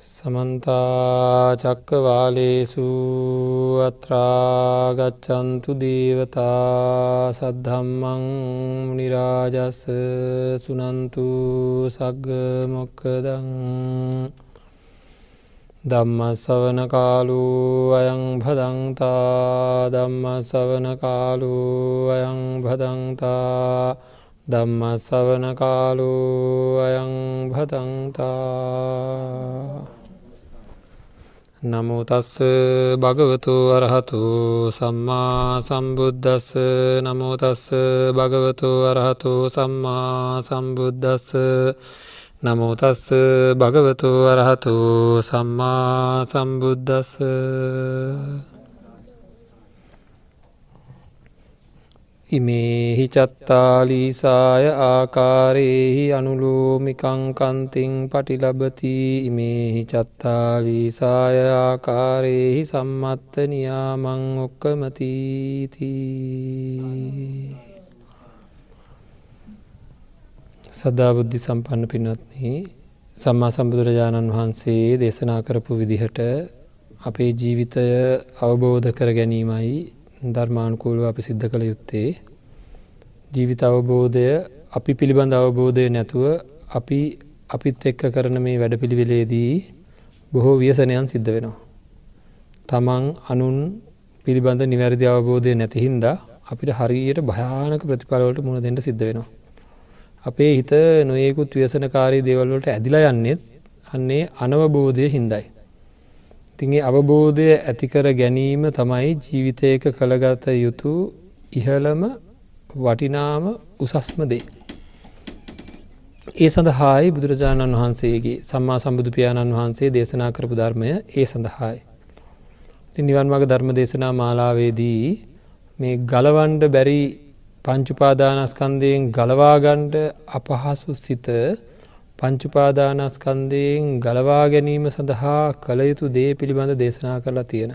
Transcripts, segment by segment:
සමන්තා චක්කවාලේසු අත්‍රාගච්චන්තු දේවතා සද්ධම්මං නිරාජස්ස සුනන්තු සග්ග මොක්කදං ධම්මසවන කාලු අයං භදන්තා ධම්මසවන කාලු අයං භදන්තා ධම්මසවන කාලු අයං භදන්තා නමුතස්ස භගවතු අරහතු සම්මා සම්බුද්ධස්ස නමුතස්ස භගවතු අරහතු සම්මා සම්බුද්ධස්ස නමුතස්ස භගවතු අරහතු සම්මා සම්බුද්ධස්ස ඉමේහි චත්තාලීසාය ආකාරයෙහි අනුලෝමිකංකන්තිං පටිලබති ඉමේහි චත්තාලීසාය ආකාරයෙහි සම්මත්ත නියාමං ඔක්කමතීති. සදාබුද්ධි සම්පන්න පින්වත්න්නේ සම්මා සම්බුදුරජාණන් වහන්සේ දේශනා කරපු විදිහට අපේ ජීවිතය අවබෝධ කර ගැනීමයි ධර්මානුකූලව අපි සිද්ධ කළ යුත්තේ ජීවිත අවබෝධය අපි පිළිබඳ අවබෝධය නැතුව අපි අපිත් එක්ක කරන මේ වැඩ පිළිවෙලේදී බොහෝ ව්‍යසනයන් සිද්ධ වෙනවා. තමන් අනුන් පිළිබඳ නිවැරදි අවබෝධය නැතිහින්දා අපිට හරියට භයානක ප්‍රතිඵලවලට මුණ දෙට සිද්ධ වෙනවා. අපේ හිත නොයෙකුත් ව්‍යසනකාරී දේවල්වලට ඇදිලා යන්නෙත් අන්නේ අනවබෝධය හින්දයි. තිගේ අවබෝධය ඇතිකර ගැනීම තමයි ජීවිතයක කළගත යුතු ඉහළම වටිනාම උසස්ම දේ. ඒ සඳහායි බුදුරජාණන් වහන්සේගේ සම්මා සම්බුදු පියාණන් වහන්සේ දේශනා කරපු ධර්මය ඒ සඳහායි. ති නිවන් මග ධර්ම දේශනා මාලාවේදී මේ ගලවන්ඩ බැරි පංචුපාදානස්කන්දයෙන් ගලවාගණ්ඩ අපහසු සිත පංචුපාදානස්කන්දයෙන් ගලවා ගැනීම සඳහා කළ යුතු දේ පිළිබඳ දේශනා කරලා තියෙන.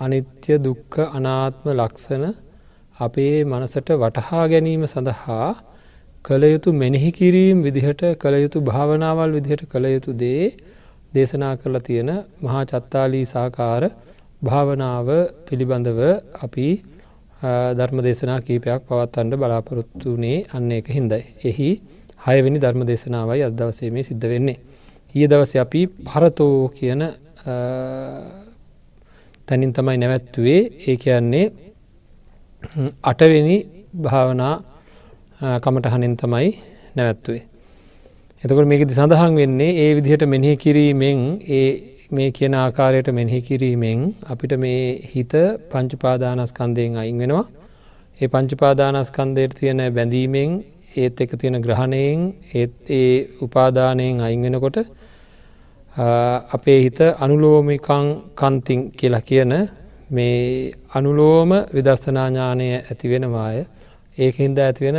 අනිත්‍ය දුක්ක අනාත්ම ලක්සන අපේ මනසට වටහා ගැනීම සඳහා කළ යුතු මෙනෙහි කිරීම් විදිහට කළ යුතු භාවනාවල් විදිහට කළ යුතු දේ දේශනා කරලා තියෙන මහා චත්තාලී සාකාර භාවනාව පිළිබඳව අපි ධර්ම දේශනා කීපයක් පවත්තන්ට බලාපොරොත්තුනේ අන්න එක හින්දයි. එහි හයවෙනි ධර්ම දේශනාවයි අදවසේ මේ සිද්ධ වෙන්නේ. ඊය දවස අපි පරතෝ කියන තැනින් තමයි නැවැත්තුවේ ඒ කියන්නේ අටවෙනි භාවනා කමටහනින් තමයි නැවැත්තුවේ. එතකොට මේකති සඳහන් වෙන්නේ ඒ විදිහට මෙනෙහි කිරීමෙන් ඒ මේ කියන ආකාරයට මෙනෙහි කිරීමෙන් අපිට මේ හිත පංචුපාදානස්කන්දයෙන් අයින් වෙනවා. ඒ පංචුපාදානස්කන්දයට තියෙන බැඳීමෙන් ඒත් එක තියෙන ග්‍රහණයෙන් ඒත් ඒ උපාදානයෙන් අයින් වෙනකොට අපේ හිත අනුලෝමිකං කන්තිං කියලා කියන මේ අනුලෝම විදර්ශනාඥානය ඇති වෙනවාය ඒක හින්දා ඇතිවෙන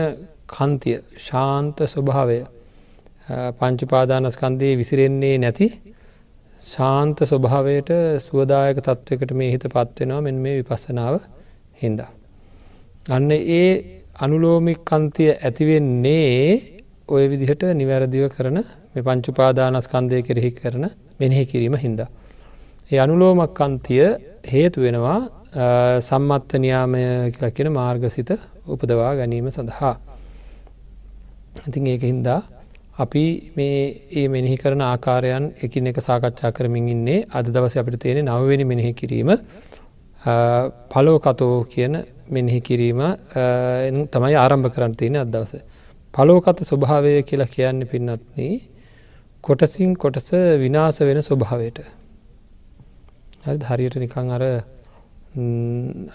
කන්තිය ශාන්ත ස්වභාවය පංචුපාදානස්කන්දයේ විසිරෙන්නේ නැති ශාන්ත ස්වභාවයට සුවදායක තත්ත්වකට මේ හිත පත්වෙනවා මෙන් මේ විපස්සනාව හින්දා. අන්න ඒ අනුලෝමිකන්තිය ඇතිවෙන්නේ ඔය විදිහට නිවැරදිව කරන මේ පංචුපාදානස්කන්දය කෙරෙහි කරන මෙනෙහි කිරීම හින්දා. ඒ අනුලෝමක්කන්තිය හේතු වෙනවා සම්මත්ත නියාමය කියලා කියෙන මාර්ගසිත උපදවා ගැනීම සඳහා. ඉතින් ඒක හින්දා අපි මේ ඒ මෙනෙහි කරන ආකාරයන් එකින් එක සාකච්ඡා කරමින් ඉන්නේ අද දවස අපිට තියෙන නවවෙනි මෙනෙහි කිරීම පලෝකතෝ කියන මෙනෙහි කිරීම තමයි ආරම්භ කරන්න තියෙන අදවස. පලෝකත ස්වභාවය කියලා කියන්න පින්නත්න කොටසින් කොටස විනාස වෙන ස්වභාවයට. හරියට නිකං අර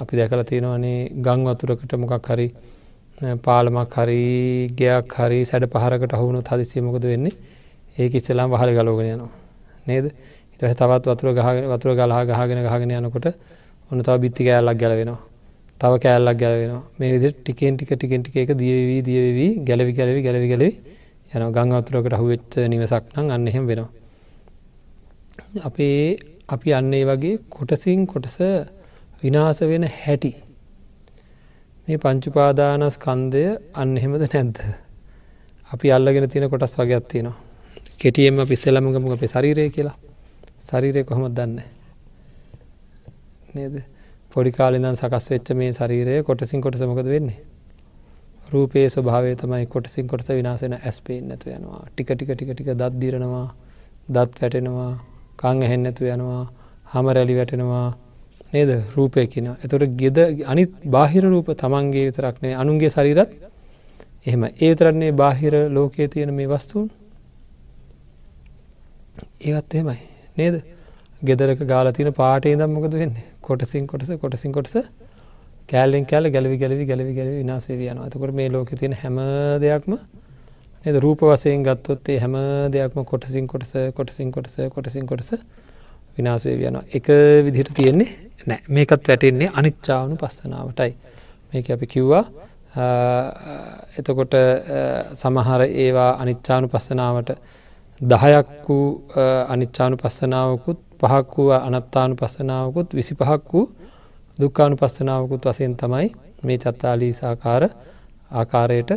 අපි දැකල තියෙනවනේ ගං වතුරකට මොකක් හරි පාලමක් හරි ගයක් හරි සැඩ පහරකට හවුණු හදිසියමකද වෙන්නේ ඒක ඉස්සලාම් වහල ගලෝගෙන යනවා නේද ඉට තවත් වතුර ගහගෙන වතුර ගලහා ගහගෙන ගහගෙන යනකොට ඔන්න තව බිත්ති කෑල්ලක් ගැලවෙනවා තව කෑල්ලක් ගැලවෙනවා මේ විදි ටිකෙන් ටික ටිකෙන් ටික එක දියවී දියවී ගැලවි ගැලවි ගැලවි ගැලවි යන ගං අතුරකට හුවෙච්ච නිවසක් නම් අන්න එහෙම වෙනවා. අපේ අපි අන්නේ වගේ කොටසින් කොටස විනාස වෙන හැටි මේ පංචුපාදානස් කන්දය අන්න එහෙමද නැද්ද. අපි අල්ලගෙන තියෙන කොටස් වගේ අත්තිනවා. කෙටියෙන්ම පිස්සෙල්ලමගමුග අපේ ශරීරය කියලා ශරීරය කොහොම දන්න නේද? පොඩිකාලිදන් සකස් වෙච්ච මේ ශරීරය කොටසින් කොට සමකද වෙන්නේ? රූපයේ ස්වභාවය තමයි කොටසින් කොටස විනාසෙන ඇස්පේෙන් නැතු යනවා. ටික ටික ටික ටික දත් දිරනවා දත් වැටෙනවා කං ඇහෙන් නැතු යනවා හම රැලි වැටෙනවා. නේද? රූපය කියන එතොට ගෙද අනිත් බාහිර රූප තමන්ගේ විතරක්නේ අනුන්ගේ ශරීරත් එහෙම ඒ තරන්නේ බාහිර ලෝකයේ තියෙන මේ වස්තුූන්. ඒවත් එහෙමයි. නේද? ගෙදරක ගාලතින පාටේ දම් මොකද වෙන්නේ? කොටසින් කොටස කොටසින් කොටස කෑල්ලෙන් කෑල ගැලවි ගැලවි ගැලවි ගැලවි විනාසේ යන ඇතකට මේ ලෝක තියෙන හැම දෙයක්ම නද? රූප වසයෙන් ගත්තොත්තේ හැම දෙයක්ම කොටසින් කොටස කොටසින් කොටස කොටසින් කොටස විනාසේ යන එක විදිහට තියෙන්නේ නෑ මේකත් වැටෙන්නේ අනිච්චාවනු පස්සනාවටයි මේක අපි කිව්වා එතකොට සමහර ඒවා අනිච්චානු පස්සනාවට දහයක් වූ අනිච්චානු පස්සනාවකුත් පහක් වූ අනත්තානු පස්සනාවකුත් විසි පහක් වූ දුක්කානු පස්සනාවකුත් වසයෙන් තමයි මේ චත්තාලී සාකාර ආකාරයට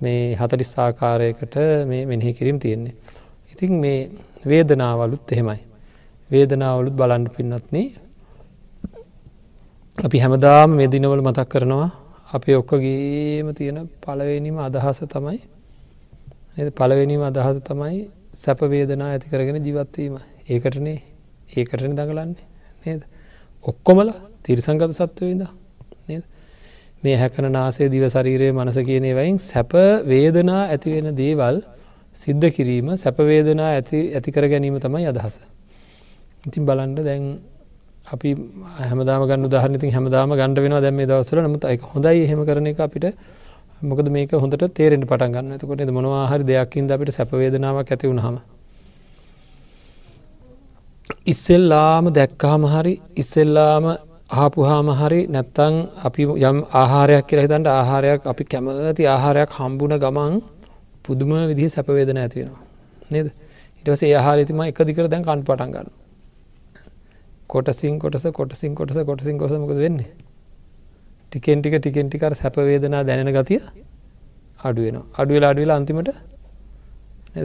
මේ හතලිස් ආකාරයකට මේ මෙනෙහි කිරීම් තියෙන්නේ. ඉතින් මේ වේදනාවලුත් එහෙමයි. වේදනාවලුත් බලන්ඩ පින්නත්න්නේ අපි හැමදාම මේ දිනවල මතක් කරනවා අපේ ඔක්කගේම තියෙන පලවෙනීම අදහස තමයි පලවෙනීම අදහස තමයි සැපවේදනා ඇති කරගෙන ජීවත්වීම ඒකටනේ ඒකටන දඟලන්නේ නේද? ඔක්කොමල තිරිසංගත සත්වයද නේද? මේ හැකන නාසේ දිව ශරීරයේ මනස කියනේ වයින් සැප වේදනා ඇතිවෙන දේවල් සිද්ධ කිරීම සැපවේදනා ඇති ඇතිකර ගැනීම තමයි අදහස. ඉතින් බලන්ඩ දැන් අපි හැමදාම ගන්න උදාහරනතින් හැමදාම ගණඩ වෙන දැම දවසර නමුත් එක හොඳයි හෙම කරන එක අපිට. මොකද මේක හොඳට තේරෙන්ට පටන් ගන්න එතකොට මොනවාහරි දෙයක්කින් අපිට සැපවේදනාවක් ඇති වුණහම ඉස්සෙල්ලාම දැක්කාම හරි ඉස්සෙල්ලාම ආපුහාම හරි නැත්තං අපි යම් ආහාරයක් කියලා හිතන්ට ආහාරයක් අපි කැමති ආහාරයක් හම්බුණ ගමන් පුදුම විදිහ සැපවේදන ඇතිවෙනවා නේද? ඉටවස ඒ ආහාරතිම එක දිකර දැන් කන් පටන් ගන්න කොටසින් කොටස කොටසින් කොටස කොටසින් කොසමක වෙන්නේ? ටිකෙන් ටික ටිකෙන් ටිකර සැපවේදනා දැනෙන ගතිය අඩුවෙන අඩුවෙලා අඩුවෙලා අන්තිමට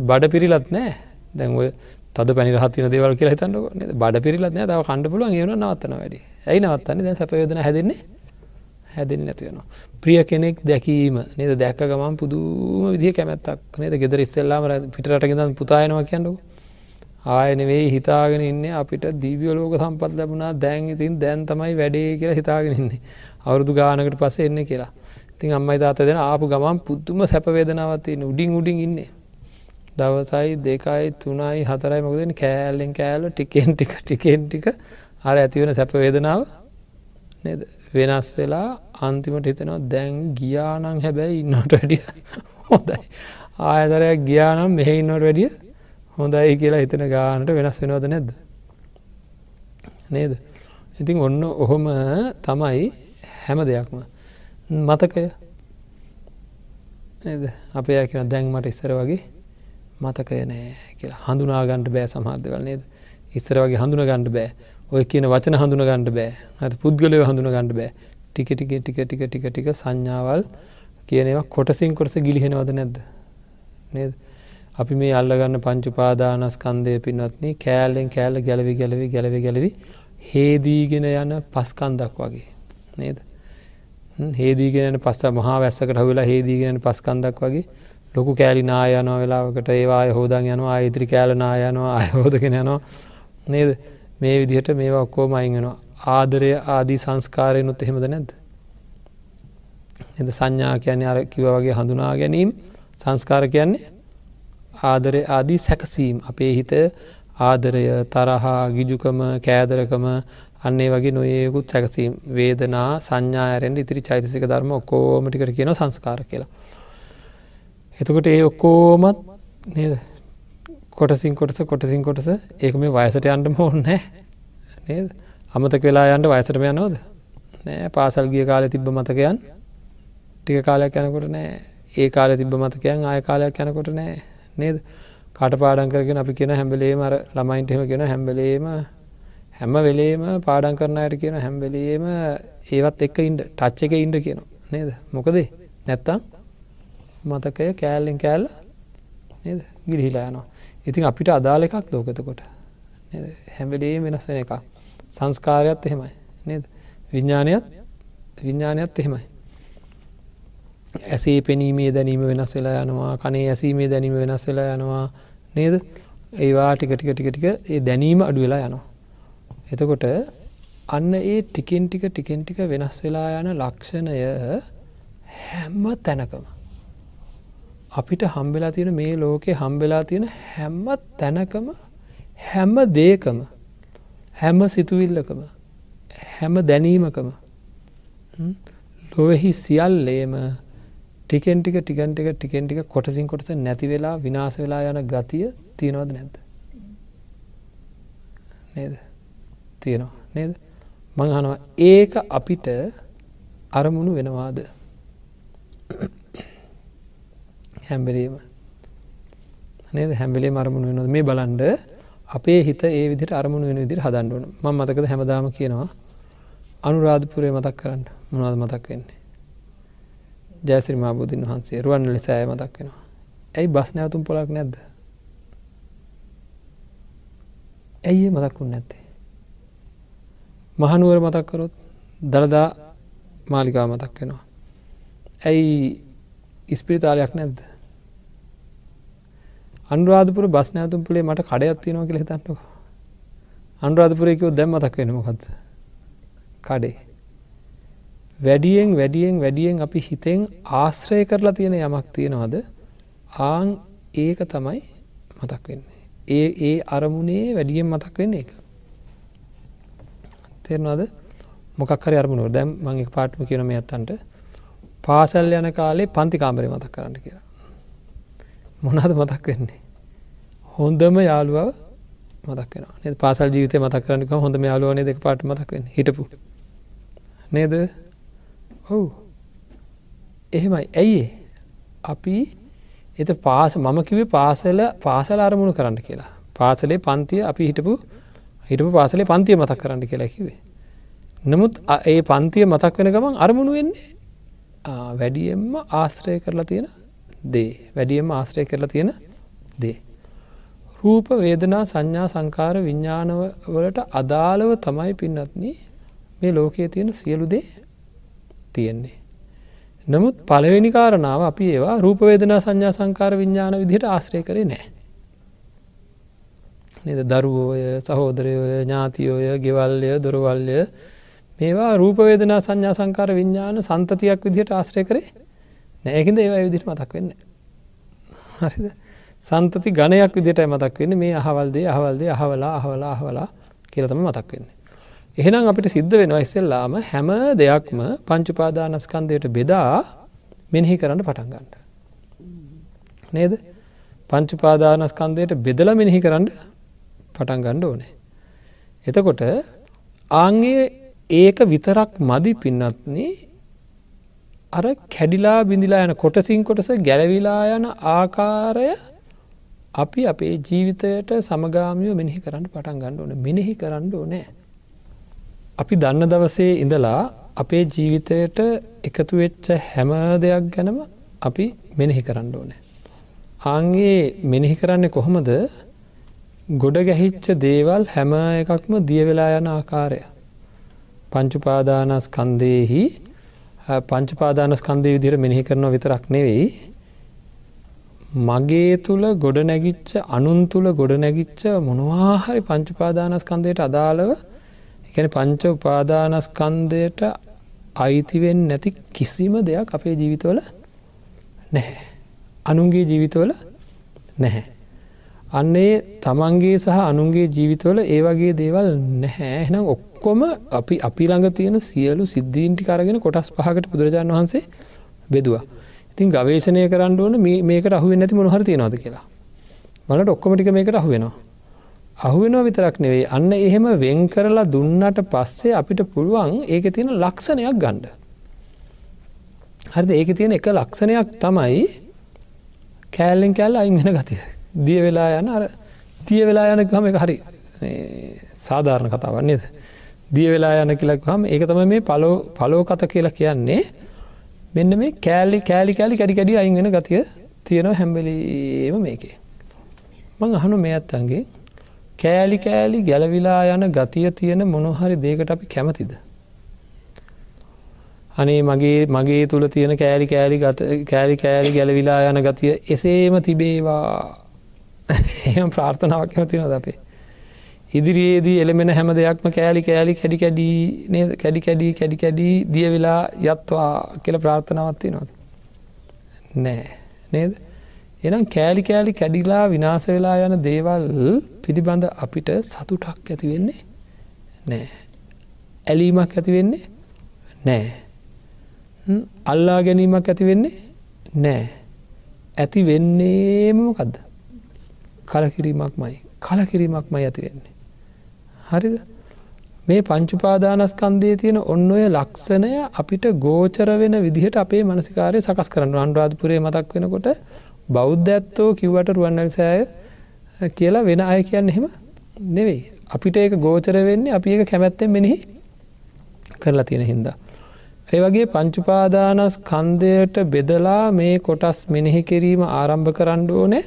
බඩ පිරිලත් නෑ. දැන් ඔය තද පැනි රහත්තින දේවල් කියලා හිතන්නක බඩ පිරිලත් නෑ. තව කණ්ඩ පුළුවන් ඒවන නවත්තන වැඩි. ඇයි නවත්තන්නේ? දැන් සැපයෝදන හැදෙන්නේ? හැදෙන් නැතිවෙනවා. ප්‍රිය කෙනෙක් දැකීම නේද? දැක්ක ගමන් පුදුම විදිහ කැමැත්තක් නේද? ගෙදර ඉස්සෙල්ලාම පිටරටගෙදන් පුතායනවා කියන්නක. ආයනවෙයි හිතාගෙන ඉන්න අපිට දීවියලෝක සම්පත් ලැබුණා. දැන් ඉතින් දැන් තමයි වැඩේ කියලා හිතාගෙන ඉන්නේ. අවුරුදු ගානකට පස්සේ එන්න කියලා. ඉතින් අම්මයි තාත දෙෙන ආපු ගමන් පුද්දුම සැපවේදනාවත්තියන උඩින් උඩින් ඉන්නේ. දවසයි දෙකයි තුනයි හතරයි මොකදන කෑල්ලෙන් කෑල්ල ටිකෙන් ටික ටිකෙන් ටික. අර ඇතිවෙන සැපවේදනාව නද? වෙනස් වෙලා අන්තිමට හිතනවා දැන් ගියානං හැබැයි ඉන්නට වැඩිය හොඳයි. ආයතරයක් ගියානම් මෙහෙ ඉන්නට වැඩිය හොඳයි කියලා හිතන ගානට වෙනස් වෙනවද නැද්ද? නේද? ඉතින් ඔන්න ඔහොම තමයි හැම දෙයක්ම. මතකය? නේද? අපේ කියන දැන් මට ඉස්සර වගේ මතකය නෑ කියලා. හඳුනාගන්ට බෑ සමහර්දවල් නේද? ඉස්සර වගේ හඳුන ගණඩ බෑ. ඔය කියන වචන හඳුන ගණඩ බෑ. හත පුද්ගලයව හඳුන ගණඩ බෑ. ටික ටික ටික ටික ටික ටික සංඥාවල් කියනවා කොටසින් කොටස ගිලිහෙනවද නැද්ද? නේද? අපි මේ අල්ලගන්න පංචුපාදානස්කන්දය පින්වත්න්නේ කෑල්ලෙන් කෑල්ල ගැලවි ගැලවි ගැලවි ගැලවි හේදීගෙන යන පස්කන්දක් වගේ. නේද? හේදීගෙන පස්ස මහා වැස්සකට හවෙලා හේදීගෙන පස්කන්දක් වගේ. ලොකු කෑලි නායනෝ වෙලාවකට ඒවා හෝදන් යනවා ඉදිරි කෑල නායනවා අයහෝදගෙන යනවා. නේද? මේ විදිහට මේවා ඔක්කෝම අයිගෙනවා ආදරය ආදී සංස්කාරයනුත් එහෙමද නැද්ද? එද සංඥා කියන්නේ අර කිව වගේ හඳුනා ගැනීම්. සංස්කාර කියන්නේ ආදරය ආදී සැකසීම්. අපේ හිත ආදරය තරහා ගිජුකම කෑදරකම අන්නේ වගේ නොයෙකුත් සැකසීම්. වේදනා සංඥායරෙන්ට ඉතිරි චෛතසික ධර්ම ඔක්කෝමටිකට කියන සංස්කාර කියලා. එතකොට ඒ ඔක්කෝමත් නේද? කොටසින් කොටස කොටසින් කොටස. ඒක මේ වයසට යන්ටම ඕන්න නේද? අමතක වෙලා යන්ට වයසටම යනෝද නෑ පාසල් ගිය කාලෙ තිබ්බ මතකයන් ටික කාලයක් යනකොට නෑ. ඒ කාලෙ තිබ්බ මතකයන් ආය කාලයක් යනකොට නෑ. නේද? කට පාඩන් කරගෙන අපි කියෙන හැම්බලේම අර ළමයින්ටහෙම කියෙන හැම්බලේම හැම වෙලේම පාඩන් කරනයට කියන හැම්බලේම ඒවත් එක්ක ඉන්ඩ ටච්ච එක ඉන්ඩ කියන නේද? මොකදේ? නැත්තම් මතකය කෑල්ලෙන් කෑල්ල නේද? ගිරිහිලා යනවා. ඉතින් අපිට අදාළ එකක් දෝකතකොට හැම්බෙලේ වෙනස් වෙන එක සංස්කාරයත් එහෙමයි. නේද? විඤ්ඥානයත් විඤ්ඥානයත් එහෙමයි. ඇසේ පෙනීමේ දැනීම වෙනස් වෙලා යනවා. කනේ ඇසීමේ දැනීම වෙනස් වෙලා යනවා. නේද? ඒවා ටික ටික ටික ටික ඒ දැනීම අඩු වෙලා යනවා. එතකොට අන්න ඒ ටිකෙන් ටික ටිකෙන් ටික වෙනස් වෙලා යන ලක්ෂණය හැම්ම තැනකම අපිට හම්බෙලා තියෙන මේ ලෝකෙ හම්බෙලා තියෙන හැම්ම තැනකම හැම්ම දේකම හැම සිතුවිල්ලකම හැම දැනීමකම ලොවෙහි සියල්ලේම ටිකෙන් ටික ටිකන් ටික ටිකෙන් ටික කොටසින් කොටස නැති වෙලා විනාස වෙලා යන ගතිය තියෙනවද නැද්ද? නේද? තියෙනවා. නේද? මංහනවා ඒක අපිට අරමුණු වෙනවාද? හැම්බලීම. නේද? හැම්බලේ අරමුණු වෙනොද මේ බලන්ඩ අපේ හිත ඒ විදිට අරමුණු වෙන විදිර හදන්ඩුවන ම මතකද හැමදාම කියනවා අනුරාධපුරේ මතක් කරන්න. මොනවද මතක් වෙන්නේ? ජයසිරිමා බුදුන් වහන්සේ රුවන් ලෙසෑය මතක් වෙනවා. ඇයි බස් නැවතුම් පොලක් නැද්ද? ඇයි මතක්කුන් නැත්තේ? මහනුවර මතක්කරොත් දළදා මාලිකා මතක් වෙනවා. ඇයි ඉස්පිරිතාලයක් නැද්ද. අන්රාධපුර බස් නෑතුම් පුලේ මට කඩයක් තියෙනවා කියල හිතන්නක. අන්රාධපුරයකෝ දැම් මතක් වෙන මොකක්ද. කඩේ. වැඩියෙන් වැඩියෙන් වැඩියෙන් අපි හිතෙන් ආශ්‍රය කරලා තියෙන යමක් තියෙනවාද ආං ඒක තමයි මතක් වෙන්නේ. ඒ ඒ අරමුණේ වැඩියෙන් මතක් වෙන්න එක. තේරවාද මොකක්හරි අරමුණුව දැම් මගේ පාටම කියන මේ අත්තන්ට පාසල් යන කාලේ පන්ති කාමරය මතක් කරන්න කියලා. මොනද මතක් වෙන්නේ. හොන්දම යාළුව මතක් වෙන පාසල් ජීවිත මතක් කරන්නක හොඳම යාලුවනේ දෙක පාට මතක් වෙන හිටපු. නේද? ඔවු. එහෙමයි. ඇයි අපි එත පාස මම කිවේ පාසල පාසල අරමුණු කරන්න කියලා. පාසලේ පන්තිය අපි හිටපු හිටපු පාසලේ පන්තිය මතක් කරන්න කියලා කිවේ. නමුත් ඒ පන්තිය මතක් වෙන ගමන් අරමුණු වෙන්නේ වැඩියෙන්ම ආශ්‍රය කරලා තියෙන දේ වැඩියම ආශ්‍රය කරලා තියෙන දේ. රූප වේදනා සංඥා සංකාර විඤ්ඥානවලට අදාළව තමයි පින්නත්න මේ ලෝකයේ තියෙන සියලු දේ තියෙන්නේ. නමුත් පළවෙනි කාරණාව අපි ඒවා රූපවේදනා සංඥා සංකාර විඤ්ඥාන විදිහට ආශ්‍රය කරේ නෑ. නද දරුවෝය සහෝදරයෝය ඥාතියෝය ගෙවල්ලය දොරවල්ය මේවා රූපවේදනා සංඥා සංකාර විඤ්ඥාන සන්තතියක් විදිහට ආශ්‍රය කරේ නෑකින්ද ඒවා විදිට මතක් වෙන්න හරිද සන්තති ගණයක් විදිට මතක් වෙන්න මේ අහවල්දේ අහවල්දේ අහවලා අහවලා අහවලා කියලතම මතක් වෙන්න. එහෙනම් අපිට සිද්ධ වෙනවා ඉස්සෙල්ලාම හැම දෙයක්ම පංචුපාදානස්කන්දයට බෙදා මෙනෙහි කරන්න පටන්ගන්නට. නේද පංචුපාදානස්කන්දයට බෙදල මෙනෙහි කරන්න පටන් ගණ්ඩ ඕනේ. එතකොට ආංගේ ඒක විතරක් මදි පින්නත්න අර කැඩිලා බිඳිලා යන කොටසින් කොටස ගැලවිලා යන ආකාරය අපි අපේ ජීවිතයට සමගාමියෝ මෙනෙහි කරන්න පටන් ගණ්ඩ ඕන මෙනෙහි කරන්න ඕනෑ. අපි දන්න දවසේ ඉඳලා අපේ ජීවිතයට එකතු වෙච්ච හැම දෙයක් ගැනම අපි මෙනෙහි කරන්න ඕනෑ. ආන්ගේ මෙනෙහි කරන්නේ කොහොමද ගොඩ ගැහිච්ච දේවල් හැම එකක්ම දියවෙලා යන ආකාරය. පංචුපාදානස්කන්දයෙහි පංචපාදානස්කන්දය විදිර මෙනෙහි කරනවා විතරක් නෙවෙයි මගේ තුළ ගොඩ නැගිච්ච අනුන් තුළ ගොඩ නැගිච්ච මොනවාහරි පංචුපාදානස්කන්දයට අදාළව එකන පංච උපාදානස්කන්දයට අයිතිවෙන් නැති කිසිම දෙයක් අපේ ජීවිතවල නැහැ. අනුන්ගේ ජීවිතවල නැහැ. අන්නේ තමන්ගේ සහ අනුන්ගේ ජීවිතවල ඒ වගේ දේවල් නැහැ එනම් ඔක්කොම අපි අපි ළඟ තියෙන සියලු සිද්ධීන්ටි කරගෙන කොටස් පහකට බුදුරජාණන් වහන්සේ බෙදවා. ඉතින් ගවේශණය කරන්න ඕන මේකට අහුව නැති මොහර තියෙනවාද කියලා. මලට ඔක්කොමටික මේකට අහුවෙනවා. අහුවෙනවා විතරක් නෙවෙයි අන්න එහෙම වෙන් කරලා දුන්නට පස්සේ අපිට පුළුවන් ඒක තියෙන ලක්ෂණයක් ගණ්ඩ. හරිද ඒක තියෙන එක ලක්ෂණයක් තමයි කෑල්ලෙන් කෑල්ල අයිගෙන ගතිය. දිය වෙලා යන අර තිය වෙලා යන හම එක හරි සාධාරණ කතාවන්නේද. දිය වෙලා යන කියලක් හම ඒක තම මේ පලෝ පලෝ කත කියලා කියන්නේ මෙන්න මේ කෑල්ලි කෑලි කෑලි කැඩි කැඩි අයිගෙන ගතිය තියෙනවා හැම්බලීම මේකේ. මං අහනු මේ අත්තන්ගේ කෑලි කෑලි ගැලවිලා යන ගතිය තියෙන මොනොහරි දේකට අපි කැමතිද. අනේ මගේ මගේ තුළ තියෙන කෑලි කෑලි ගත කෑලි කෑලි ගැලවිලා යන ගතිය එසේම තිබේවා එම ප්‍රාර්ථනාවක් ඇමතිනොද අපේ. ඉදිරියේදී එළමෙන හැම දෙයක්ම කෑලි කෑලි කැඩි කැඩී කැඩි කැඩී කැඩි කැඩී දිය වෙලා යත්වා කියල ප්‍රාර්ථනාවත්ති නොද. නෑ නේද. එනම් කෑලි කෑලි කැඩිලා විනාස වෙලා යන දේවල් පිළිබඳ අපිට සතුටක් ඇති වෙන්නේ නෑ. ඇලීමක් ඇති වෙන්නේ නෑ. අල්ලා ගැනීමක් ඇති වෙන්නේ නෑ. ඇති වෙන්නේමකදද. කලකිරීමක් මයි කලකිරීමක් මයි ඇති වෙන්නේ. හරිද? මේ පංචුපාදානස්කන්දේ තියෙන ඔන්න ඔය ලක්ෂණය අපිට ගෝචර වෙන විදිහට අපේ මනසිකාරය සකස් කරන්න අන්රාධපුරේ මතක් වෙනකොට බෞද්ධ ඇත්තෝ කිව්වට රුවන්වැල්සෑය කියලා වෙන අය කියන්න එහෙම නෙවෙයි. අපිට ඒක ගෝචර වෙන්නේ අපි ඒක කැමැත්තෙන් මෙනෙහි කරලා තියෙන හින්දා. ඒ වගේ පංචුපාදානස් කන්දයට බෙදලා මේ කොටස් මෙනෙහි කිරීම ආරම්භ කරන්න ඕනේ.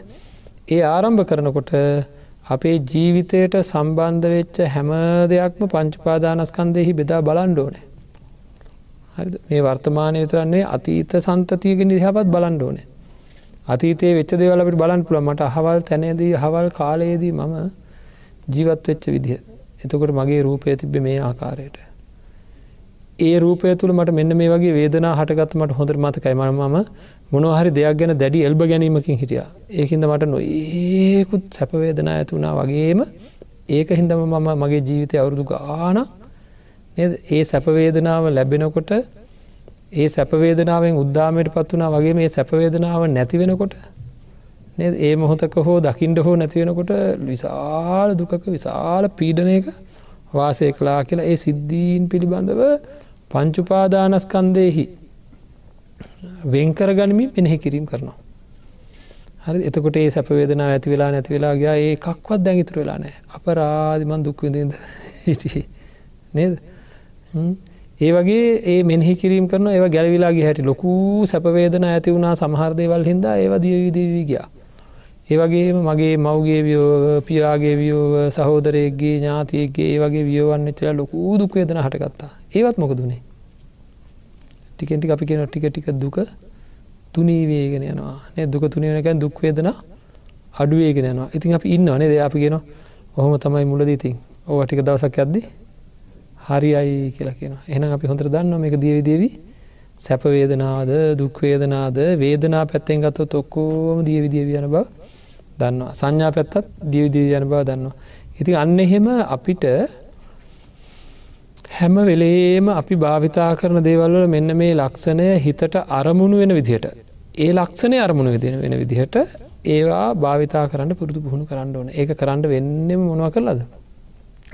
ඒ ආරම්භ කරනකොට අපේ ජීවිතයට සම්බන්ධ වෙච්ච හැම දෙයක්ම පංචුපාදානස්කන්දෙහි බෙදා බලන්ඩෝනෑ. හරි මේ වර්තමානය තරන්නේ අතීත සන්තතියගෙන දිහපත් බලන්ඩෝනෑ. අතීතයේ වෙච්ච දේවලට බලන් පුළ මට අහවල් තැනේදී හවල් කාලයේදී මම ජීවත් වෙච්ච විදිහ. එතකොට මගේ රූපය තිබ්බ මේ ආකාරයට. ඒ රූපය තුළ මට මෙන්න මේ වගේ වේදනා හටගත්මට හොඳර මතකයි. මම මොනහරි දෙයක් ගැන දැඩි එල්බ ගැනීමකින් හිටිය. ඒහින්ද මට නො ඒකුත් සැපවේදනා ඇතුනා වගේම ඒක හින්දම මම මගේ ජීවිතය අවුරුදු ගාන ඒ සැපවේදනාව ලැබෙනකොට ඒ සැපවේදනාවෙන් උද්දාමයට පත් වනා වගේ මේ සැපවේදනාව නැතිවෙනකොට ඒ මොහොතක හෝ දකිින්ට හෝ නැතිවෙනකොට විශාල දුකක විශාල පීඩනයක වාසය කලා කියලා ඒ සිද්ධීන් පිළිබඳව පංචුපාදානස්කන්දයෙහි වෙන්කර ගනිමින් මෙනෙහි කිරීම කරනවා. හරි එතකොට ඒ සැපවේදනා ඇති වෙලා නැති වෙලා ගයා. ඒ කක්වත් දැන් ඉතුර වෙලා නෑ අපරාධිමන් දුක්විදද හිටිය. නේද? ඒ වගේ ඒ මෙහි කිරීම කරන ඒ ගැලවිලාගේ හැටි ලොකූ සැපවේදන ඇති වුණා. සමහරදේවල් හින්දා ඒව දියවිදවී ගියා. ඒවගේම මගේ මවගේ වියෝව පියාගේ වියෝව සහෝදරයගේ ඥාතියගේ ඒ වගේ වියෝවන්න චලා ලොකූ දුක්වේදන හටගත්තා. ඒවත් මොකදුනේ ටිකෙන්ටි අපි කියෙන ටික ටික දුක තුනීවේගෙන යනවා. නේ දුක තුනයනකැන් දුක්වේදන අඩුවේගෙන යනවා. ඉතින් අපි ඉන්න අනේ ද අපි ගෙන ඔහොම තමයි මුලදීතින් ඕ ටික දවසක් ඇද්දි හරි අයි කියලා කියන එහනම් අපි හොඳර දන්න මේක දියවිදේවී සැපවේදනාද දුක්වේදනාද වේදනා පැත්තෙන් ගත්ත තොක්කෝම දියවිදිය යන බව. දන්නවා. සංඥා පැත්තත් දියවිදිය යන බව දන්නවා. ඉතින් අන්න එහෙම අපිට හැම වෙලේම අපි භාවිතා කරන දේවල්වල මෙන්න මේ ලක්ෂණය හිතට අරමුණු වෙන විදිහට. ඒ ලක්ෂණය අරමුණ විදින වෙන විදිහට ඒවා භාවිතා කරන්න පුරුදු පුහුණු කරන්න ඕන. ඒක කරන්න වෙන්නෙම මොනව කරලද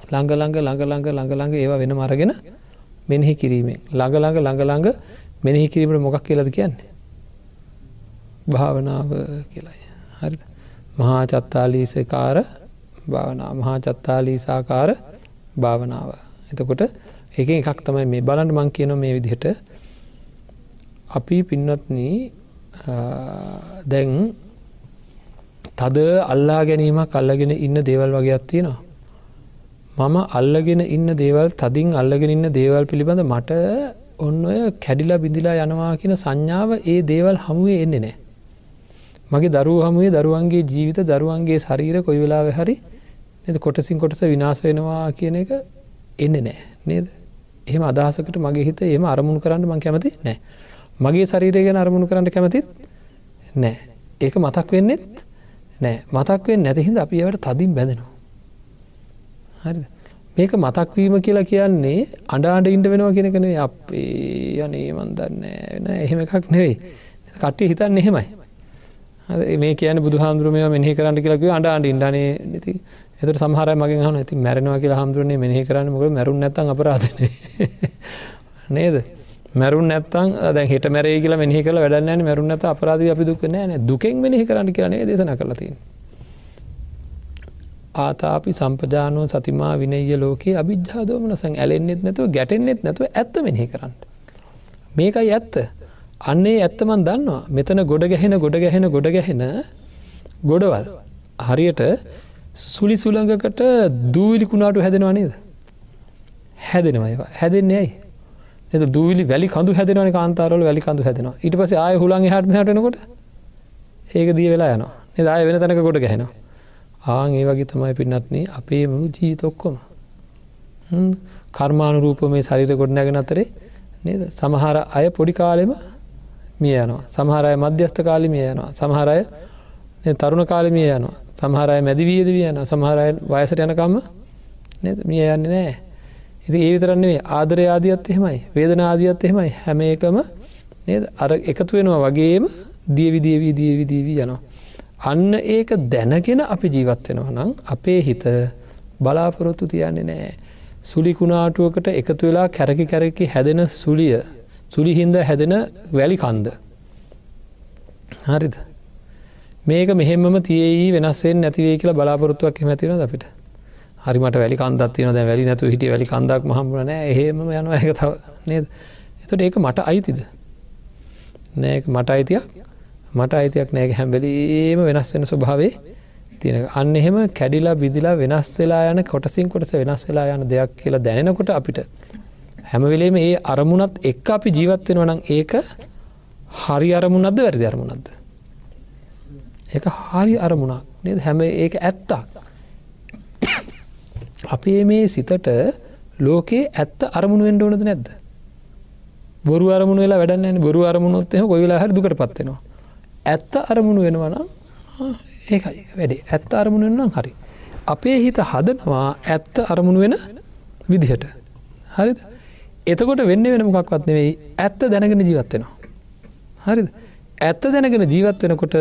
ළඟළඟ ළඟළඟ ළඟළඟ ඒවා වෙන මරගෙන මෙනෙහි කිරීමෙන්. ළඟළඟ ළඟළඟ මෙනෙහි කිරීමට මොකක් කියලද කියන්නේ? භාවනාව කියලාය. හරි මහා චත්තාලීසකාර භාවනා මහා චත්තාලීසාකාර භාවනාව එතකොට ඒක එකක් තමයි මේ බලන්න මං කියන මේ විදිහට අපි පින්නත්න දැන් තද අල්ලා ගැනීමක් අල්ලගෙන ඉන්න දේවල් වගේ අත්තියෙනවා. මම අල්ලගෙන ඉන්න දේවල් තදින් අල්ලගෙන ඉන්න දේවල් පිළිබඳ මට ඔන්න ඔය කැඩිලා බිඳිලා යනවා කියන සංඥාව ඒ දේවල් හමුවේ එන්නේ නෑ. මගේ දරුව හමුවේ දරුවන්ගේ ජීවිත දරුවන්ගේ ශරීර කොයි වෙලාව හරි කොටසින් කොටස විනාස වෙනවා කියන එක එන්නේ නෑ නේද? එහෙම අදහසකට මගේ හිත ඒම අරමුණු කරන්න මං කැමති නෑ මගේ ශරීරය ගැන අරමුණු කරන්න කැමතිත් නෑ ඒක මතක් වෙන්නෙත් නෑ මතක්වෙන් නැතිහිද අපි ඒවට තදින් බැඳෙනවා. හරි මේක මතක්වීම කියලා කියන්නේ අඩාඩ ඉන්ඩ වෙනවා කෙනෙකනේ අපේ යනේ මන්දන්න වෙන එහෙම එකක් නෙවෙයි. කට්ටිය හිතන්න එහෙමයි. මේ කියන බුදු හාමුදුරුවම මෙහි කරන්න කියලක අඩ අඩ ඉන්ඩනේ නති එතට සමහර මගේ හන ඇති මැරෙනවා කියලා හාමුදුරනේ මෙහි කරන්න. මොක මැරුන් නැත අපරාධන නේද? මැරුන් නැත්තන් දැ හෙට මැරේ කියලා මෙහි කල වැඩන්න මැරුන් නැත අපරාධ අපි දුක් නෑන දුකෙන් මෙහි කරන්න කියනේ දේශන කරලතින් ආතාපි සම්පජානුව සතිමා විනය ලෝකයේ අභිජ්ජාදෝමනසං ඇලෙන්න්නෙත් නැතුව ගැටෙන්න්නෙත් නැතුව ඇත්ත මෙහි කරන්න. මේකයි ඇත්ත. අන්නේ ඇත්තමන් දන්නවා. මෙතන ගොඩ ගැහෙන ගොඩ ගැහෙන ගොඩ ගැහෙන ගොඩවල්. හරියට සුලි සුළඟකට දූවිලිකුණාටු හැදෙනවා නේද? හැදෙනවා ඒවා. හැදෙන්නේ ඇයි? එත දූවිලි වැලි කඳු හැදෙනවන කාන්තාරල වැලි කඳු හැදෙනවා. ඊට පස ආය හුළන් හටම හටනකොට ඒක දී වෙලා යනවා. නිදාය වෙන තැනක ගොඩ ගැහෙනවා. ආං ඒ වගේ තමයි පින්නත්න්නේ අපේ මුළු ජීතොක්කොම කර්මානුරූප මේ ශරිර ගොඩ නැගෙන අතරේ නේද? සමහර අය පොඩි කාලෙම මිය යනවා සමහරය මධ්‍යස්ථ කාලි මිය යනවා සමහරය තරුණ කාලමිය යනවා සමහරය මැදිවීද විය යන සමහරය වයසට යනකම්ම මිය යන්නේ නෑ ඉති ඒ විතරන්නේ ආදර ආදියත් එහෙමයි වේදන ආදියත් එහෙමයි. හැම එකම නේද? අර එකතු වෙනවා වගේම දියවිදියවී දියවිදීවී යනවා. අන්න ඒක දැනගෙන අපි ජීවත් වෙනවා නම් අපේ හිත බලාපොරොත්තු තියන්නේ නෑ සුලිකුණාටුවකට එකතු වෙලා කැරකි කැරකි හැදෙන සුලිය සුලිහින්ද හැදෙන වැලි කන්ද. හරිද? මේක මෙහෙම තියේ වෙනස්වෙන් නැතිවේ කියලා බලාපොරත්තුවක් ඇතින අපිට? හරිමට වැලි කන්දත්තින දැ වැලි නැතු හිට වැලි කන්දක් මහමරන එහෙම යන එක තව නේද? එතට ඒක මට අයිතිද? නෑ මට අයිතියක්. මට අයිතියක් නෑක හැම්බෙලීම වෙනස් වෙන ස්වභාවේ තියෙන අන්න එහෙම කැඩිලා බිදිලා වෙනස් වෙලා යන කොටසින් කොටස වෙනස් වෙලා යන දෙයක් කියලා දැනෙනකොට අපිට හැමවෙලේම ඒ අරමුණත් එක් අපි ජීවත් වෙන වනං ඒක හරි අරමුණක්ද වැරදි අරමුණක්ද? එක හරි අරමුණක් නද? හැම ඒක ඇත්තක්. අපේ මේ සිතට ලෝකයේ ඇත්ත අරමුණ වෙන්ඩ ඕනද නැද්ද? බොරු අරමුණ වෙලා වැඩන්න බොරු අරමුණොත්ම ගොයිලා හරි දුකට පත්වෙනවා ඇත්ත අරමුණු වෙනවනම් ඒකයි වැඩේ. ඇත්ත අරමුණ වෙන්නම් හරි. අපේ හිත හදනවා ඇත්ත අරමුණු වෙන විදිහට. හරිද? එතකොට වෙන්න වෙන මොකක්වත් නෙවෙයි. ඇත්ත දැනගෙන ජීවත්වෙනවා හරිද? ඇත්ත දැනගෙන ජීවත් වෙනකොට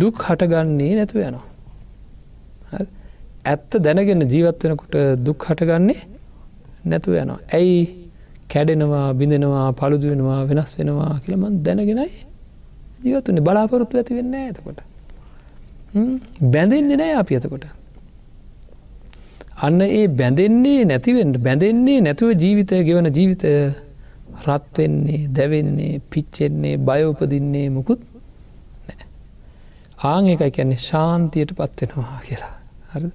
දුක් හටගන්නේ නැතුව යනවා. ඇත්ත දැනගෙන ජීවත් වෙනකොට දුක් හටගන්නේ නැතුව යනවා. ඇයි? කැඩෙනවා බිඳෙනවා පළුදු වෙනවා වෙනස් වෙනවා කියලමන් දැනගෙනයි ජීවත්තුන්නේ බලාපොරොත්තු ඇති වෙන්න ඇතකොට බැඳෙන්නේ නෑ අපි ඇතකොට අන්න ඒ බැඳෙන්නේ නැතිවෙන්ට බැඳෙන්නේ නැතුව ජීවිතය ගෙවන ජීවිතය රත්වෙන්නේ දැවෙන්නේ පිච්චෙන්නේ බයෝපදින්නේ මුකුත් ආං එකයි කියන්නේ ශාන්තියට පත්වෙනවා කියලා. හරි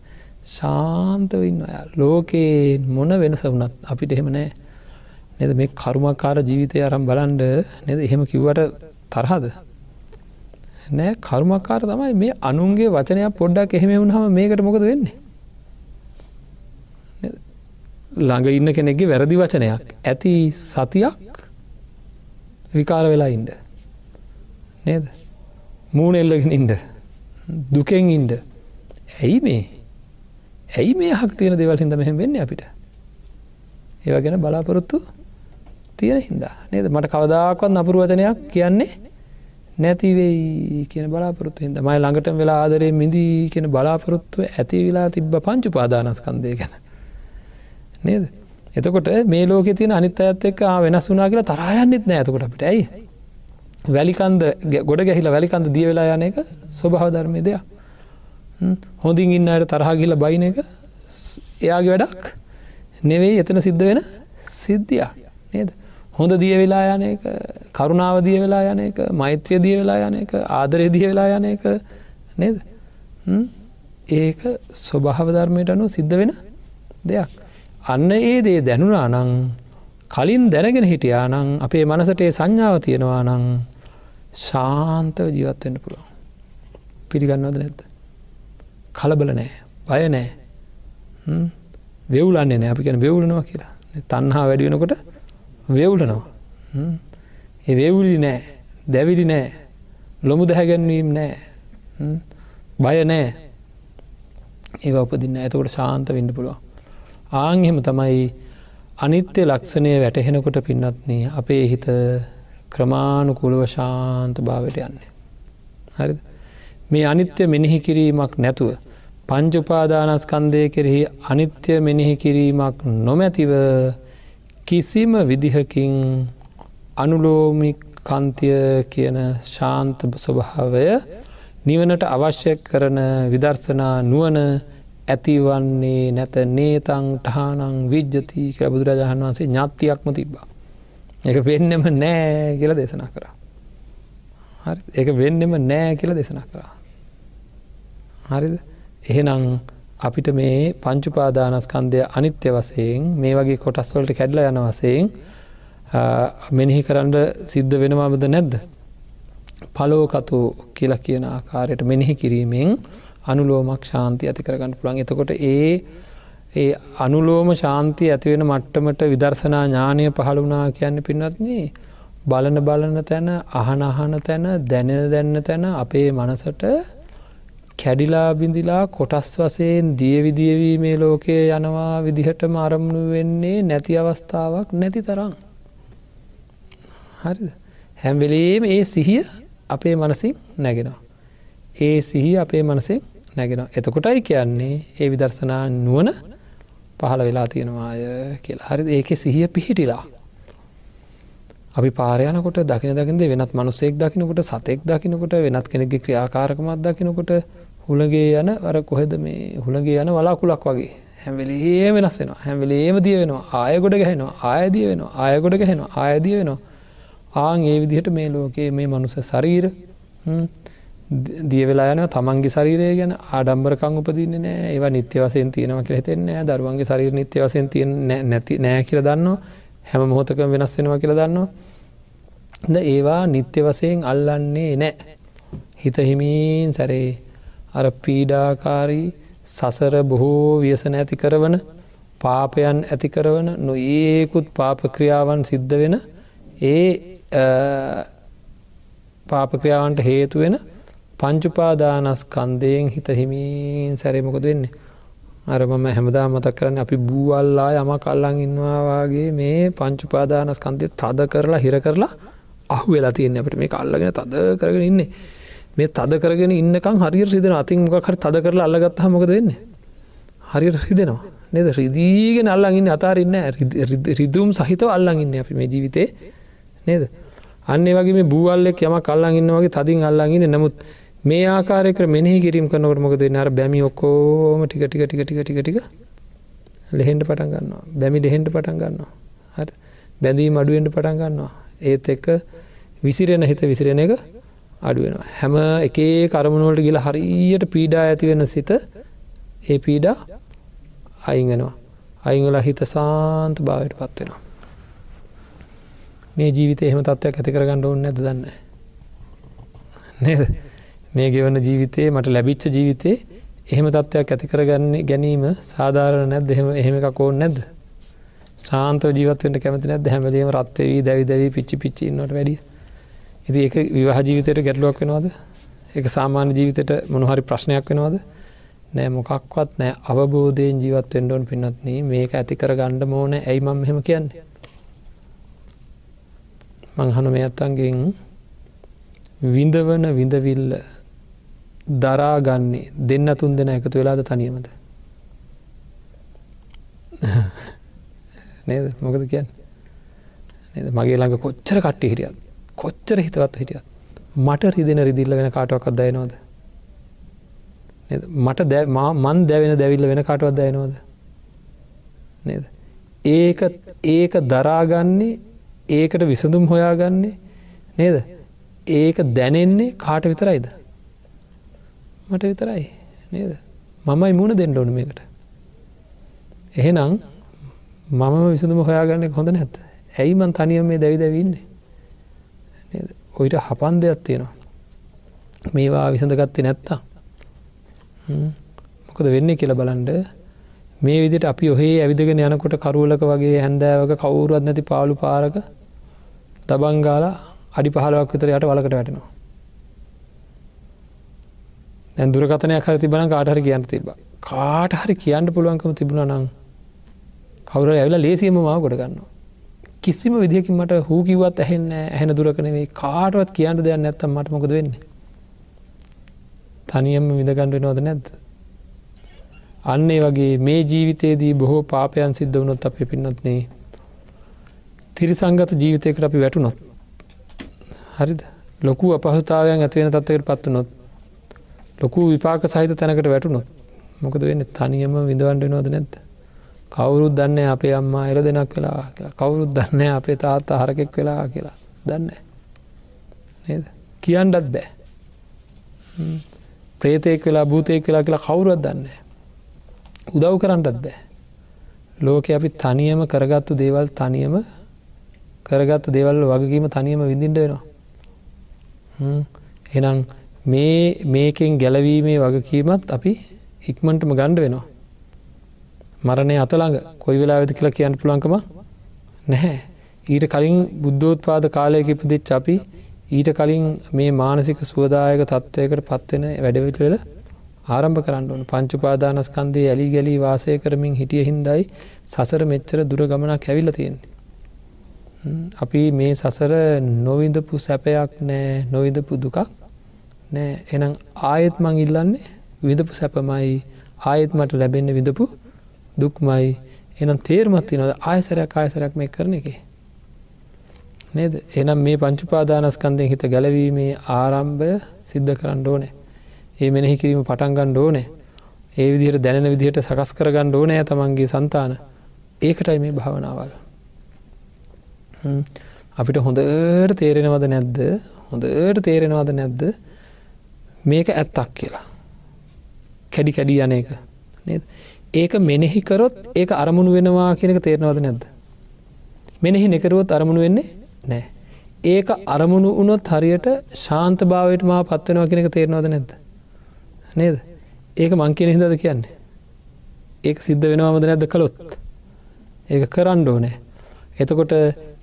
ශාන්තවන්න අය ලෝකයේ මොන වෙනස වුනත් අපිට එහෙම නෑ නද? මේ කරුමක්කාර ජීවිතය අරම් බලන්ඩ නද? එහෙම කිව්වට තරහද? නෑ කරුමක්කාර තමයි මේ අනුන්ගේ වචනයක් පොඩ්ඩක් එහෙම වුණහම මේකට මොකද වෙන්නේ? ළඟ ඉන්න කෙනෙක්ගේ වැරදි වචනයක්. ඇති සතියක් විකාර වෙලා ඉන්ඩ නේද? මූුණ එල්ලගෙන ඉන්ඩ දුකෙන් ඉන්ඩ ඇයි මේ? ඇයි මේ හක් තියෙන දෙවල් හිද මෙහෙම වෙන්න අපිට? ඒව ගැන බලාපොරොත්තු තියෙන හින්දා. නේද? මට කවදාකවත් නපුරු වචනයක් කියන්නේ නැතිවෙයි කියන බලාපොරොත්තු හිද මයි ළඟට වෙලා ආදරේ මිදී කියන බලාපොරොත්තුව ඇති වෙලා තිබ්බ පංචු පාදානස්කන්දය ගැන. නේද? එතකොට මේ ලෝක තියන අනිත් අයත් එක් වෙනස් වනා කියලා තරායන්නෙත් නෑ ඇතකොට අපිට. ඇයි? වැලිකන්ද ගොඩ ගැහිලා වැලිකන්ද දිය වෙලා යන එක ස්වභාව ධර්මය දෙයක්. හොඳින් ඉන්න අයට තරහගිල බයින එක එයාගේ වැඩක් නෙවෙයි එතන සිද්ධ වෙන සිද්ධියක්. නේද? හොඳ දිය වෙලා යන එක කරුණාව දිය වෙලා යන එක මෛත්‍රිය දිය වෙලා යන එක ආදරය දිය වෙලා යන එක නේද? ඒක ස්වභාව ධර්මයට අනු සිද්ධ වෙන දෙයක්. අන්න ඒ දේ දැනුනා නං කලින් දැනගෙන හිටියා නං අපේ මනසටේ සංඥාව තියෙනවා නං ශාන්තව ජීවත්වෙන්න පුළුවන්. පිළිගන්නවද නැත්ත කලබල නෑ බය නෑ වෙවුලන්නේ නෑ අපි කැන වෙවුලනවා කියලා. තන්හා වැඩි වෙනකොට වෙවුලනවා. ඒ වෙවුලි නෑ දැවිලි නෑ ලොමු දැහැගැන්වීම් නෑ බය නෑ ඒ උපදින්න ඇතකොට ශාන්ත වෙන්න පුළුවන්. ආංහෙම තමයි අනිත්‍ය ලක්ෂණය වැටහෙනකොට පින්නත්න්නේ අපේ හිත ක්‍රමාණුකුලව ශාන්ත භාවට යන්නේ. හරි මේ අනිත්‍ය මෙනෙහි කිරීමක් නැතුව පංචුපාදානස්කන්දය කෙරෙහි අනිත්‍ය මෙනෙහි කිරීමක් නොමැතිව කිසිම විදිහකින් අනුලෝමිකන්තිය කියන ශාන්ත ස්වභාවය නිවනට අවශ්‍ය කරන විදර්ශනා නුවන ඇතිවන්නේ නැත නේතං ටහනං විජ්ජති කර බුදුරජාණන් වන්සේ ඥාත්තියක්ම තිබ්බා. එක වෙන්නෙම නෑ කියල දේශනා කරා. හරි එක වෙන්නෙම නෑ කියල දේශනා කරා. හරිද එහෙනම් අපිට මේ පංචුපාදානස්කන්දය අනිත්‍ය වසයෙන් මේ වගේ කොටස්වලට කැඩල යන වසයෙන් මෙනෙහි කරන්න සිද්ධ වෙනවාමද නැද්ද. පලෝකතු කියලා කියන ආකාරයට මෙනෙහි කිරීමෙන් අනුලෝමක් ශාන්ති ඇති කරගන්න පුළන් එතකොට ඒ ඒ අනුලෝම ශාන්තිය ඇතිවෙන මට්ටමට විදර්ශනා ඥානය පහළ වනා කියන්න පින්නත්න්නේ බලන බලන තැන අහන අහන තැන දැනෙන දැන්න තැන අපේ මනසට කැඩිලා බිඳිලා කොටස් වසයෙන් දියවිදියවී මේ ලෝකයේ යනවා විදිහට මරමුණු වෙන්නේ නැති අවස්ථාවක් නැති තරම්. හරිද හැම්වෙලේම ඒ සිහිය අපේ මනසින් නැගෙනවා. ඒ සිහි අපේ මනසෙන් නැගෙන එතකොටයි කියන්නේ ඒ විදර්ශනා නුවන පහළ වෙලා තියෙනවාය කියලා. හරි ඒක සිහිය පිහිටිලා. අපි පාරයනකොට දකින දකිද වෙනත් මනුස්සෙක් දකිනකොට සතෙක් දකිනකොට වෙනත් කෙනෙක්ගේ ක්‍රියාකාරකමත් දකිනකොට හුළගේ යන අර කොහෙද මේ හුළගේ යන වලාකුලක් වගේ. හැම්වෙලේ වෙනස් වෙනවා. හැම්වෙලේම දිය වෙනවා. ආයගොඩ ගැහෙනවා. ආයදිය වෙනවා. ආයගොඩ ගැහෙනවා. ආයදිය වෙනවා. ආං ඒ විදිහට මේ ලෝකයේ මේ මනුස ශරීර දියවෙලා යන තමන්ගේ ශරීරය ගැන ආඩම්බරකං උපදින්නේ නෑ. ඒවා නිත්‍ය වසයෙන් තියෙනව කියල හිතෙන්නේ දරුවන්ගේ ශරීර නිත්‍ය වසයෙන් තිය නැති නෑ කියල දන්නවා. හැම මොහොතක වෙනස් වෙනවා කියල දන්නවා. ද ඒවා නිත්‍ය වසයෙන් අල්ලන්නේ නෑ. හිත හිමීන් සැරේ අර පීඩාකාරී සසර බොහෝ ව්‍යසන ඇති කරවන පාපයන් ඇති කරවන නො ඒකුත් පාපක්‍රියාවන් සිද්ධ වෙන ඒ පාපක්‍රියාවන්ට හේතු වෙන පංචුපාදානස්කන්දයෙන් හිත හිමින් සැරේමකොද වෙන්නේ? අර මම හැමදා මතක් කරන්න අපි බූවල්ලා යම කල්ලං ඉන්නවාගේ මේ පංචුපාදානස්කන්දය තද කරලා හිර කරලා අහු වෙලා තියන්න අපට. මේ කල්ලගෙන තද කරගෙන ඉන්නේ. මේ තද කරගෙන ඉන්නකම් හරි රිදෙන අතින් මොකක් හරි තද කරලා අල්ලගත්හ මොකද වෙන්න? හරියට රිදෙනවා. නද? රිදීගෙන අල්ලඟන්න අතාරන්න රිදුම් සහිතව අල්ලඟන්න අපි මේ ජීවිතේ. නේද? අන්නේ වගේ මේ බූවල්ලෙක් යම කල්ලං ඉන්න වගේ තදින් අල්ලඟන්න නමුත් මේ ආකාරයක මෙහි කිරීම කනකට මොකද නර බැමි ඔක්කෝම ටික ටික ටික ටික ටික ටික ලෙහෙන්ට පටන් ගන්නවා. බැමි ලෙහෙන්ට පටන් ගන්නවා. හ බැඳී මඩුවෙන්ට පටන් ගන්නවා. ඒත් එක්ක විසිරෙන හිත විසිරෙන එක අඩුවෙනවා හැම එකේ කරමුණුවලට ගිල හරියට පීඩා ඇතිවෙන සිත ඒ පීඩා අයිගෙනවා අයිංගල හිත සාන්ත භාවයට පත්වෙනවා මේ ජීවිත එහෙම තත්වයක් ඇති කරගන්න ඕන්න ඇද දන්න? නේද? මේ ගෙවන ජීවිතයේ මට ලැබිච්ච ජීවිතේ එහෙම තත්ත්වයක් ඇති කරගන්න ගැනීම සාධාරණ නැත් එහෙම එහෙම එකක් ඕන්න නැද්ද? ශාන්ත ජීවත්වට කැමති නැද හැමලීම රත්වවී දැවි දැවී පිච්චි පිච්චින්නට වැඩිය. ඉති ඒක විවාහ ජීවිතයට ගැටලුවක් වෙනවාද? එක සාමාන්‍ය ජීවිතයට මොනහරි ප්‍රශ්නයක් වෙනවාද? නෑ මොකක්වත් නෑ. අවබෝධයෙන් ජීවත් වෙන්ඩෝන් පින්නත්න මේක ඇති කර ගණ්ඩ මෝන ඇයි මම් හෙම කියන්නේ? මංහන මේ අත්තන්ගෙන්. විඳවන විඳවිල්ල. දරාගන්නේ දෙන්න තුන් දෙෙන එකතු වෙලාද තනියමද? නේද? මොකද කියන්න? මගේ ළඟ කොච්චර කට්ටි හිටියත් කොච්චර හිතවත් හිටියත් මට රිදෙන රිදිල්ල වෙන කාටුවක් අදයනවද මට දැ මන් දැවෙන දැවිල්ල වෙන කාටුවත් දයනවද නේද? ඒක ඒක දරාගන්නේ ඒකට විසඳුම් හොයාගන්නේ නේද? ඒක දැනෙන්නේ කාට විතරයිද? මට විතරයි නේද? මමයි මුණ දෙන්න ඕන මේකට. එහෙනම් මම විසඳම හොයාගන්න හොඳ නැත් ඇයි මන් තනියම මේ දැවි දැවන්නේ ඔයිට හපන් දෙයක් තියෙනවා. මේවා විසඳගත්තේ නැත්තා මොකද වෙන්න කියල බලන්ඩ මේ විදිට අපි ඔහේ ඇවිදගෙන යනකොට කරුවලක වගේ හැන්දෑවක කවුරුවත් නැති පාලු පාරක දබංගාලා අඩි පහලවක් විතර යට වලකට වැටෙනවා. දැන් දුරකතනයක් හර තිබන කාටහරි කියන්න තිබ කාට හරි කියන්න පුළුවන්කම තිබුණ නම් කවුර ඇවිලා ලේසියම මාව ගොඩ ගන්න කිසිම විදිහකින් මට හූ කිවත් ඇහෙන්න ඇහෙන දුරකනවේ කාටවත් කියන්න දෙයක් නැත්තම් මට මොකද වෙන්න? තනියම විදගණ්ඩ නොද නැද්ද? අන්නේ වගේ මේ ජීවිතයේදී බොහෝ පාපයන් සිද්ධ වනොත් අප පින්නත්නේ තිරිසංගත ජීවිතයකට අපි වැටුනොත් හරිද? ලොකු අපහසතාවයන් ඇතිවෙන තත්වයට පත්ව නොත් ලොකු විපාක සහිත තැනකට වැටුනොත් මොකද වෙන්න? තනියම විඳවන්ඩ නොද නැද්ද? කවුරුත් දන්න අපේ අම්මා එල දෙනක් වෙලා කියලා. කවුරුත් දන්න අපේ තාත්ත හරකෙක් වෙලා කියලා. දන්න නේද? කියන්නත් බෑ. ප්‍රේතයෙක් වෙලා භූතයෙක් වෙලා කියලා කවුරුවත් දන්න. උදව් කරන්නටත් බෑ. ලෝක අපි තනියම කරගත්තු දේවල් තනියම කරගත්තු දේවල් වගකීම තනියම විඳින්ට වෙනවා. එනම් මේ මේකෙන් ගැලවීමේ වගකීමත් අපි ඉක්මටම ගණ්ඩ වෙනවා. මරණය අතළඟ කොයි වෙලා වෙති කියලා කියන්න පුළන්කම නැහැ. ඊට කලින් බුද්ධෝත්පාද කාලයක ඉපදිච්ච අපි ඊට කලින් මේ මානසික සුවදායක තත්ත්වයකට පත්වෙන වැඩවිටවෙල ආරම්භ කරන්න ඕන පංචුපාදානස්කන්දේ ඇලි ගැලී වාසය කරමින් හිටිය හින්දයි සසර මෙච්චර දුර ගමනක් ඇවිල්ල තියෙන්නේ. අපි මේ සසර නොවිඳපු සැපයක් නෑ නොවිඳපු දුකක් නෑ එනම් ආයෙත් මං ඉල්ලන්නේ විඳපු සැපමයි ආයෙත් මට ලැබෙන්න විඳපු දුක්මයි එනම් තේරමත්ති නොද ආයසරයක් ආයසරයක් මේ කරන එක. නේද එනම් මේ පංචුපාදානස්කන්දයෙන් හිත ගැලවීමේ ආරම්භය සිද්ධ කරන්න ඕනෑ. ඒ මෙනෙහි කිරීම පටන්ගන්න ඕනෑ. ඒ විදිහට දැනෙන විදිහට සකස් කරගන්න ඕනෑ තමන්ගේ සන්තාන ඒකටයි මේ භාවනාවල්. අපිට හොඳට තේරෙනවද නැද්ද හොඳට තේරෙනවද නැද්ද මේක ඇත්තක් කියලා. කැඩි කැඩි යන එක ඒක මෙනෙහිකරොත් ඒක අරමුණු වෙනවා කියනක තේරනවද නැද්ද. මෙනෙහි නෙකරුවොත් අරමුණු වෙන්නේ නෑ. ඒක අරමුණු වනොත් හරියට ශාන්ත භාවයට මා පත්වෙනවා කෙනෙක තේරනවද නැද්ද. නේද ඒක මං කියන හිදද කියන්නේ. ඒක සිද්ධ වෙනවාමද නැද්ද කළොත්. ඒක කරන්න ඕනෑ. එතකොට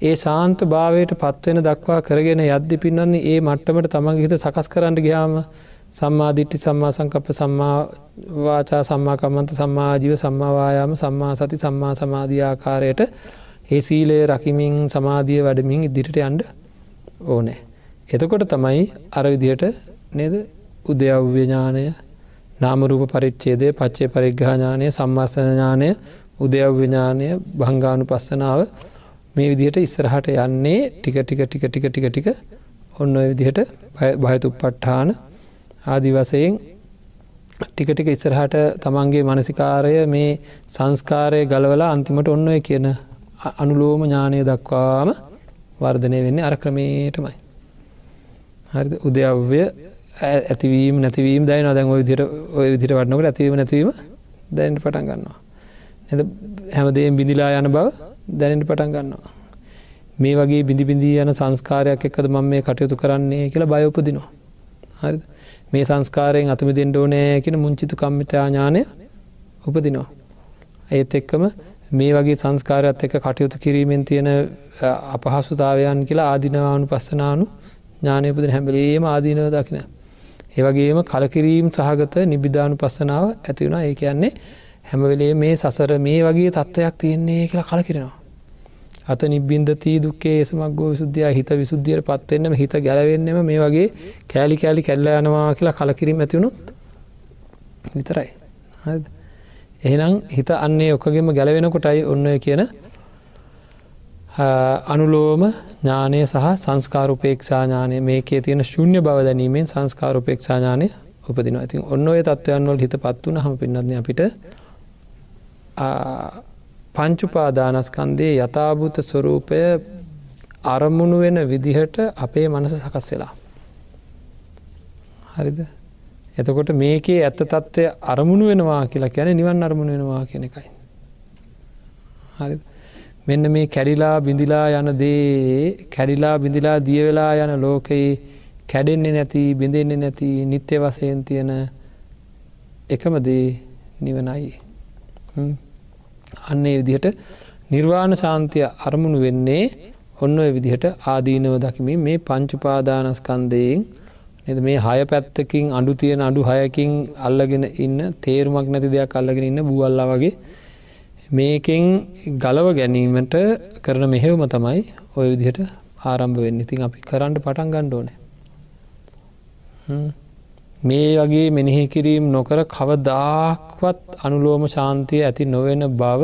ඒ ශාන්ත භාවයට පත්වෙන දක්වා කරගෙන යද්දි පින්නන්නේ ඒ මට්ටමට තමන්ගේ හිත සකස් කරන්න ගයාම සම්මාධිට්ටි සම්මා සංකප්ප සම්මාවාචා සම්මාකම්මන්ත සම්මාජීව සම්මාවායාම සම්මා සති සම්මා සමාධියාකාරයට ඒ සීලය රකිමින් සමාධිය වැඩමින් ඉදිරිට අන්ඩ ඕනෑ. එතකොට තමයි අරවිදියට නේද උදයව්‍යඥානය නාමරූප පරිච්චේදය පච්චේ පරිග්‍රහඥානය සම්මර්සනඥානය උදයව්‍යඥානය භංගානු පස්සනාව මේ විදිහට ඉස්සරහට යන්නේ ටික ටික ටික ටික ටික ටික ඔන්න ඔය විදිහට භයතුප්පට්ඨාන ආදි වසයෙන් ටික ටික ඉස්සරහට තමන්ගේ මනසිකාරය මේ සංස්කාරය ගලවලා අන්තිමට ඔන්න ඔය කියන අනුලෝම ඥානය දක්වාම වර්ධනය වෙන්නේ අර ක්‍රමේටමයි. හරි උදයව්‍ය ඇතිවීම නැතිවීම දැයි නොදැන් ඔය දිර ඔය විදිට වටනකට ඇතිවීම නැතිවීම දැනට පටන් ගන්නවා. එ හැමදේ බිඳිලා යන බව දැනට පටන් ගන්නවා. මේ වගේ බිඳි බිඳී යන සංස්කාරයක් එක්කද මම මේ කටයුතු කරන්නේ කියලා බයෝපදිනවා. හරි මේ සංස්කාරයෙන් අතම දෙෙන්ඩ ඕනෑ කියෙන මුංචිතු කම්මිතාඥානය උපදිනවා. ඒත් එක්කම මේ වගේ සංස්කාරත් එක කටයුතු කිරීමෙන් තියෙන අපහසුතාවයන් කියලා ආදිනවානු පස්සනානු ඥානයපදන හැබලේම ආදීනව දකින. ඒවගේම කලකිරීම් සහගත නිබිධානු පස්සනාව ඇතිවුණ ඒ කියන්නේ හැමවෙලේ මේ සසර මේ වගේ තත්ත්වයක් තියෙන්නේ කියලා කලකිරෙනවා. අත නිබ්බින්දතී දුක්කේ ඒසමක්ගෝ විසුද්ධයා හිත විසුද්ධියයට පත්වෙන්නම හිත ගැලවෙන්නෙම මේ වගේ කෑලි කෑලි කැල්ල යනවා කියලා කලකිරීම ඇතිවුණුත් විතරයි. එහෙනම් හිත අන්නේ ඔක්කගෙම ගැලවෙනකොටයි ඔන්න කියන අනුලෝම ඥානය සහ සංස්කාරුපේක්ෂාඥානය මේකේ තියෙන ශුන්‍ය බව දැනීමෙන් සංස්කාරුපේක්ෂාඥානය උපදින ඉතින් ඔන්න ඔය තත්ත්වයන්වල හිත පත්වන හම පින්නත්න අපිට පංචුපාදානස්කන්දේ යථභූත ස්වරූපය අරමුණු වෙන විදිහට අපේ මනස සකස් වෙලා. හරිද එතකොට මේකේ ඇත්ත තත්ත්වය අරමුණු වෙනවා කියලා කියන නිවන් අරමුණ වෙනවා කියන එකයි. හරි මෙන්න මේ කැඩිලා බිඳිලා යන දේ කැඩිලා බිඳිලා දියවෙලා යන ලෝකයේ කැඩෙන්නේ නැති බිඳෙන්නේ නැති නිත්‍ය වසයෙන් තියෙන එකම දේ නිවනයි. අන්නේ විදිහට නිර්වාණ ශාන්තිය අරමුණු වෙන්නේ ඔන්න ඔය විදිහට ආදීනව දකිමින් මේ පංචුපාදානස්කන්දයෙන් එද මේ හය පැත්තකින් අඩු තියෙන අඩු හයකින් අල්ලගෙන ඉන්න තේරුමක් නැති දෙයක් අල්ලගෙන ඉන්න බූල්ලා වගේ මේකෙන් ගලව ගැනීමට කරන මෙහෙවම තමයි ඔය විදිහට ආරම්භ වෙන්න. ඉතින් අපි කරන්න පටන් ගණ්ඩෝන මේ වගේ මෙනෙහි කිරීම් නොකර කවදාක්වත් අනුලෝම ශාන්තිය ඇති නොවෙන බව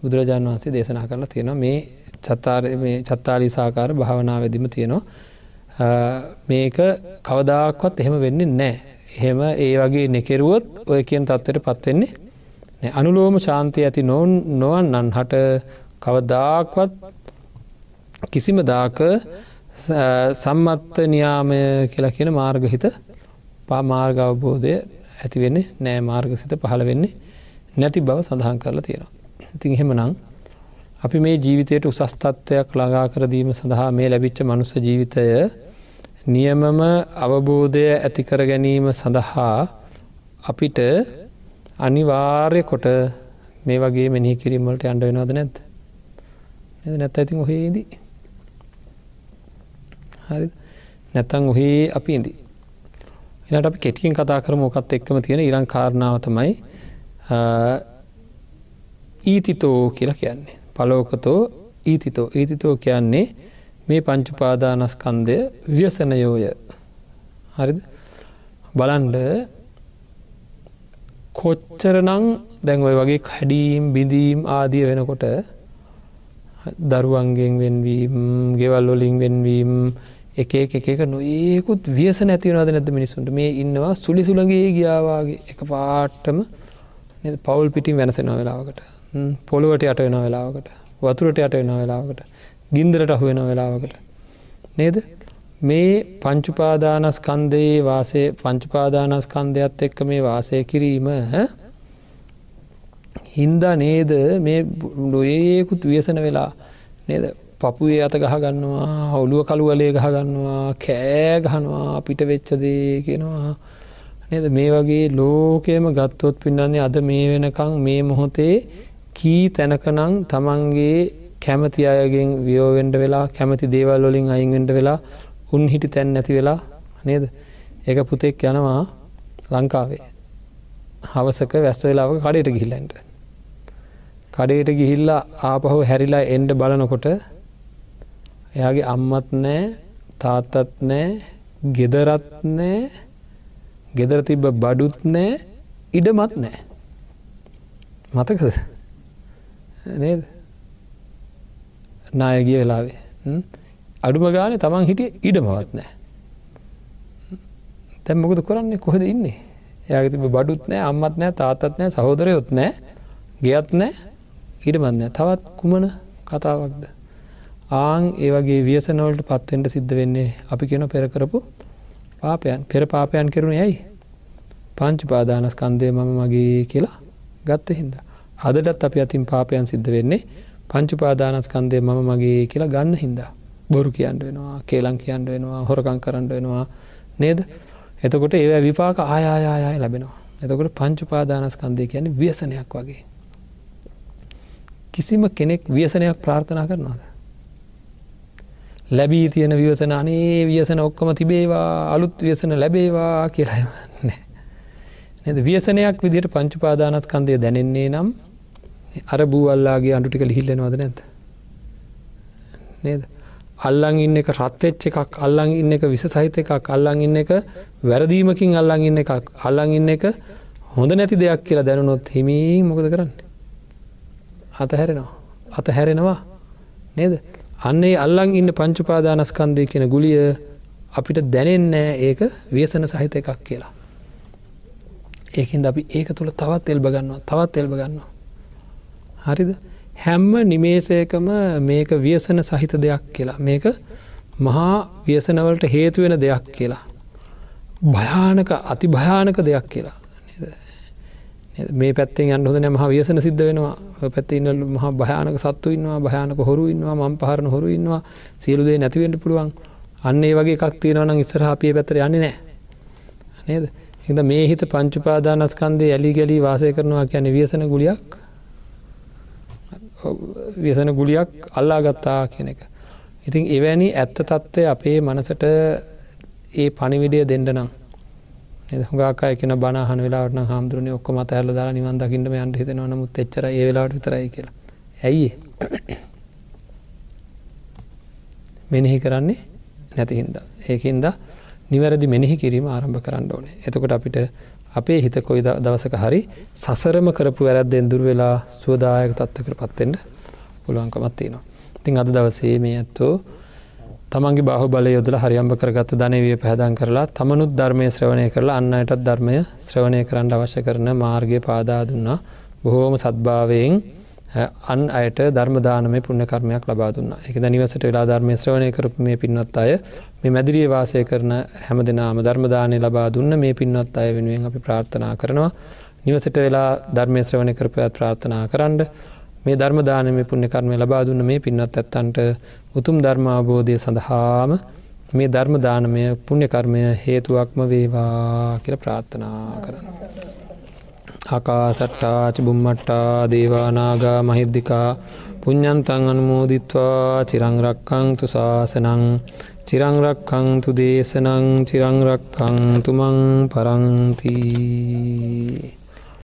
බුදුරජාණන් වහන්සේ දේශනා කරලා තියෙනවා. මේ චත්තාර මේ චත්තාලි සාකාර භාවනා වෙදිම තියෙනවා මේක කවදාක්වත් එහෙම වෙන්නේ නෑ එහෙම ඒ වගේ නෙකෙරුවොත් ඔය කියන තත්වට පත්වෙන්නේ අනුලෝම ශාන්තිය ඇති නොවන් නොවන්නන් හට කවදාක්වත් කිසිම දාක සම්මත්ත නියාමය කියලා කියන මාර්ගහිත පාමාර්ග අවබෝධය ඇතිවෙන්නේ නෑ මාර්ගසිත පහළ වෙන්නේ නැති බව සඳහන් කරලා තියෙනවා. ඉතින් එහෙම නං අපි මේ ජීවිතයට උසස්තත්වයක් ළඟා කරදීම සඳහා මේ ලැබිච්ච මනුස්ස ජීවිතය නියමම අවබෝධය ඇතිකර ගැනීම සඳහා අපිට අනිවාර්ය කොට මේ වගේ මෙහි කිරීමට අන්ඩ වෙනවාද නැත් නැත් ඇතින් ඔහේදී හරි නැත්තං ඔහේ අපි ඉදි එනට අපි කෙටියෙන් කතා කර මොකත් එක්කම තියෙන ඉරං කාරණාව තමයි ඊතිතෝ කියලා කියන්නේ. පලෝකතෝ ඊතිතෝ. ඊතිතෝ කියන්නේ මේ පංචුපාදානස්කන්දය ව්‍යසනයෝය. හරිද? බලන්ඩ කොච්චරනං දැන් ඔය වගේ හැඩීම් බිඳීම් ආදිය වෙනකොට දරුවන්ගෙන් වෙන්වීම් ගෙවල් වලින් වෙන්වීම් එක එක එක නොඒකුත් වියස නැතිවනද නැද මිනිසුන්ට මේ ඉන්නවා සුලි සුළගේ ගියාවාගේ එක පාට්ටම පවුල් පිටින් වෙනසෙන වෙලාවකට. පොළුවට යට වෙන වෙලාවකට. වතුරට යට වෙන වෙලාවකට. ගින්දරට අහු වෙන වෙලාවකට. නේද? මේ පංචුපාදානස්කන්දයේ වාසේ පංචුපාදානස්කන්දයක්ත් එක්ක මේ වාසය කිරීම හින්දා නේද? මේ ලොඒකුත් වියසන වෙලා නේද? පපුේ අත ගහගන්නවා ඔළුව කළුවලේ ගහගන්නවා කෑ ගහනවා පිට වෙච්චදේ කෙනවා නද? මේ වගේ ලෝකයම ගත්තොත් පින්නන්නේ අද මේ වෙනකං මේ මොහොතේ කී තැනකනං තමන්ගේ කැමති අයගෙන් වියෝවෙන්ඩ වෙලා කැමති දේවල් වලින් අයින්වෙන්ඩ වෙලා උන් හිටි තැන් නැති වෙලා නේද? ඒක පුතෙක් යනවා ලංකාවේ. හවසක වැස්ස වෙලාවක කඩයට ගිහිල්ලන්ට කඩේට ගිහිල්ලා ආපහු හැරිලා එන්ඩ බලනකොට එයාගේ අම්මත් නෑ තාත්තත් නෑ ගෙදරත් නෑ ගෙදර තිබ්බ බඩුත් නෑ ඉඩමත් නෑ. මතකද? නේද? නායගිය වෙලාවේ. අඩුම ගානේ තමන් හිටිය ඉඩමවත් නෑ. තැම් මොකද කරන්නේ? කොහෙද ඉන්නේ? යාග තිබ බඩුත් නෑ අම්මත් නෑ තාතත් නෑ සහෝදරයොත් නෑ ගෙයත් නෑ ඉඩමත් නෑ. තවත් කුමන කතාවක්ද? ආං ඒවගේ වියසනවලට පත්වෙන්ට සිද්ධ වෙන්නේ අපි කියෙන පෙරකරපු පාපයන්. පෙර පාපයන් කෙරුණ යයි පංචි පාදානස්කන්දය මම මගේ කියලා ගත්ත හින්ද. අදටත් අපි අතින් පාපයන් සිද්ධ වෙන්නේ පංචු පාදානස්කන්දය මම මගේ කියලා ගන්න හින්දා. බොරු කියන්න වෙනවා කේලං කියන්න වෙනවා හොරකං කරන්න වෙනවා නේද? එතකොට ඒ විපාක ආයායාය ලැබෙනවා. එතකොට පංචු පාදානස්කන්දය කියන්නේ ව්‍යසනයක් වගේ. කිසිම කෙනෙක් ව්‍යසනයක් ප්‍රාර්ථනා කරනවාද? ලැබී තියෙන වියසන අනේ වියසන ඔක්කොම තිබේවා අලුත් වියසන ලැබේවා කියලායවන්නේ නද? වියසනයක් විදිට පංචුපාදානස්කන්දය දැනෙන්නේ නම් අර බූවල්ලාගේ අඩුටික ලිහිල්ලෙනවද නැත නේද? අල්ලං ඉන්න එක රත්වෙච්ච එකක් අල්ලං ඉන්න එක විස සහිත එකක් අල්ලං ඉන්න එක වැරදීමකින් අල්ලං ඉන්න එකක් අල්ලං ඉන්න එක හොඳ නැති දෙයක් කියලා දැනුනොත් හිමී මොකද කරන්න? අතහැරෙනවා. අතහැරෙනවා. නේද? අන්නේ අල්ලං ඉන්න පංචුපාදානස්කන්දය කියෙන ගුලිය අපිට දැනෙන්නෑ ඒක වියසන සහිත එකක් කියලා ඒකින් අපි ඒක තුළ තවත් එල්බ ගන්නවා තවත් එල්බ ගන්නවා. හරිද හැම්ම නිමේසයකම මේක වියසන සහිත දෙයක් කියලා මේක මහා ව්‍යසනවලට හේතුවෙන දෙයක් කියලා. භයානක අති භයානක දෙයක් කියලා මේ පැත්තෙන් අන්න හොද මහ ව්‍යසන සිද්ධ වෙනවා. පැත්ත ඉන්න මහ භයානක සත්තු ඉන්නවා භයානක හොරු ඉන්නවා මං පහරන හොරු ඉන්නවා. සියලුදේ නැතිවෙන්ට පුළුවන්. අන්න ඒ වගේ එකක් තියෙනවන ඉස්සර අපිය පැතර යන්නේ නෑ. නේද? එද මේ හිත පංචුපාදානස්කන්දේ ඇලි ගැලී වාසය කරනවා කියන ව්‍යසන ගුලියක්. ව්‍යසන ගුලියක් අල්ලා ගත්තා කියන එක. ඉතින් එවැනි ඇත්ත තත්ත්වය අපේ මනසට ඒ පනිවිඩිය දෙන්න නම් හුගක් එකන බනහන වෙලාට හාමුදුරන ඔක්ක මත ඇල්ල දාලා නිවන් දකින්නම යන්ට හිතෙන නමුත් එච්චර ඒ වෙලාට විතරයි කියලා. ඇයි මෙනෙහි කරන්නේ නැති හින්ද. ඒකහින්ද නිවැරදි මෙනෙහි කිරීම ආරම්භ කරන්න ඕනේ. එතකොට අපිට අපේ හිත කොයි දවසක හරි සසරම කරපු වැරද්දෙන් දුර වෙලා සුවදායක තත්වකර පත්තෙන්ට පුළුවන්කමත් තියෙනවා. ඉතින් අද දවසේ මේ ඇත්තෝ තමන්ගේ බාහු බල යොදල හරියම්භ කරගත්ත ධනවිය පැහදන් කරලා තමනුත් ධර්මය ශ්‍රවණය කරලා අන්නයටත් ධර්මය ශ්‍රවණය කරන්න අවශ්‍ය කරන මාර්ගය පාදා දුන්නා. බොහෝම සත්භාවයෙන් අන් අයට ධර්මදානමය පුුණ්‍ය කර්මයක් ලබා දුන්න. එක නිවසට වෙලා ධර්මය ශ්‍රවණය කරපු මේ පින්වත් අය මේ මැදිරිය වාසය කරන හැම දෙනාම ධර්මදානය ලබා දුන්න මේ පින්වත් අය වෙනුවෙන් අපි ප්‍රාර්ථනා කරනවා. නිවසට වෙලා ධර්මය ශ්‍රවණය කරපයත් ප්‍රාර්ථනා කරන්න මේ ධර්මදානම පුුණ්‍ය කර්මය ලබා දුන්න මේ පින්නත් ඇත්තන්ට උතුම් ධර්මාබෝධය සඳහාම මේ ධර්මදානමය පුුණ්‍ය කර්මය හේතුවක්ම වේවා කියල ප්‍රාර්ථනා කරන. ආකාසට්ටාච බුම්මට්ටා දේවානාගා මහිද්දිකා පුඤ්ඥන්තන් අනුමෝදිත්වා චිරංරක්කං තු ශාසනං චිරංරක්කං තු දේශනං චිරංරක්කං තුමං පරංතිී